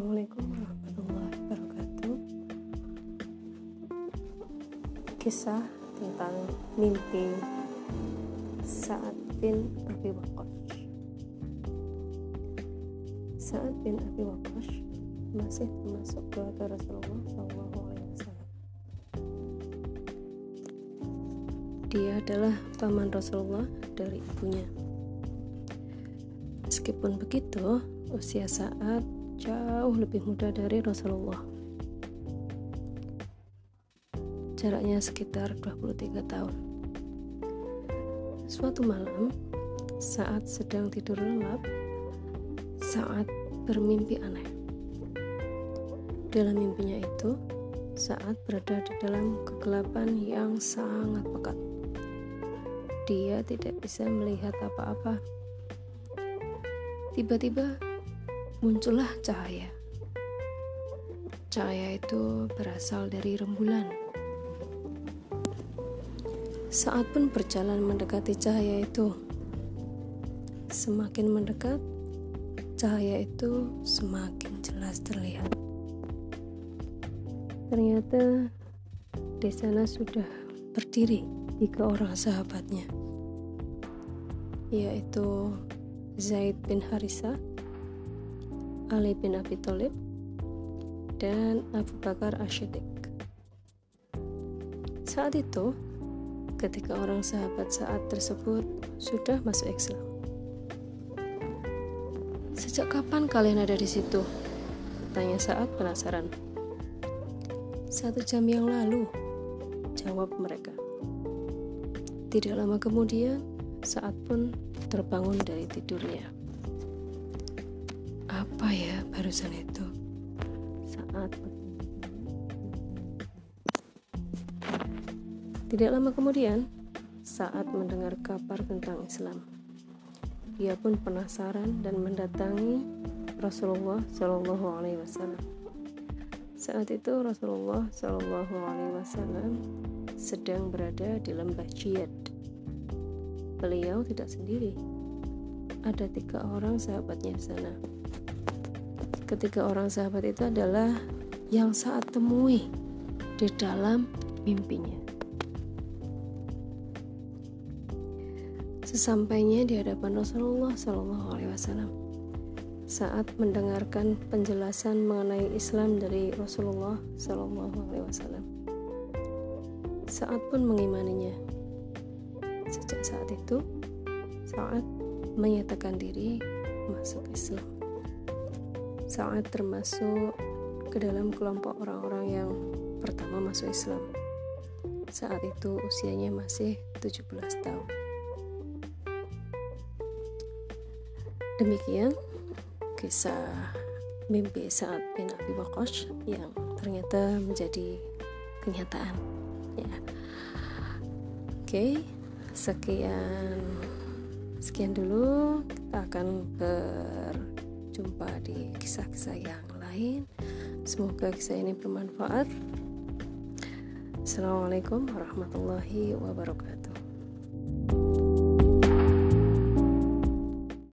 Assalamualaikum warahmatullahi wabarakatuh. Kisah tentang mimpi Sa'ad bin Abi Waqash Sa'ad bin Abi Waqash masih termasuk keluarga Rasulullah SAW Dia adalah paman Rasulullah dari ibunya. Meskipun begitu, usia saat jauh lebih muda dari Rasulullah. Jaraknya sekitar 23 tahun. Suatu malam, saat sedang tidur lelap, saat bermimpi aneh. Dalam mimpinya itu, saat berada di dalam kegelapan yang sangat pekat. Dia tidak bisa melihat apa-apa. Tiba-tiba muncullah cahaya. Cahaya itu berasal dari rembulan saat pun berjalan mendekati cahaya itu, semakin mendekat, cahaya itu semakin jelas terlihat. Ternyata di sana sudah berdiri tiga orang sahabatnya, yaitu Zaid bin Harisa, Ali bin Abi Thalib, dan Abu Bakar Ashidik. Saat itu, ketika orang sahabat saat tersebut sudah masuk Islam. Sejak kapan kalian ada di situ? Tanya saat penasaran. Satu jam yang lalu, jawab mereka. Tidak lama kemudian, saat pun terbangun dari tidurnya. Apa ya barusan itu? Saat Tidak lama kemudian, saat mendengar kabar tentang Islam, ia pun penasaran dan mendatangi Rasulullah Shallallahu Alaihi Wasallam. Saat itu Rasulullah Shallallahu Alaihi Wasallam sedang berada di lembah Jiyad. Beliau tidak sendiri, ada tiga orang sahabatnya di sana. Ketiga orang sahabat itu adalah yang saat temui di dalam mimpinya. Sesampainya di hadapan Rasulullah Shallallahu Alaihi Wasallam, saat mendengarkan penjelasan mengenai Islam dari Rasulullah Shallallahu Alaihi Wasallam, saat pun mengimaninya. Sejak saat itu, saat menyatakan diri masuk Islam. Saat termasuk ke dalam kelompok orang-orang yang pertama masuk Islam. Saat itu usianya masih 17 tahun. Demikian kisah mimpi saat bin Abi Waqqash yang ternyata menjadi kenyataan. Ya. Oke, sekian sekian dulu kita akan berjumpa di kisah-kisah yang lain. Semoga kisah ini bermanfaat. Assalamualaikum warahmatullahi wabarakatuh.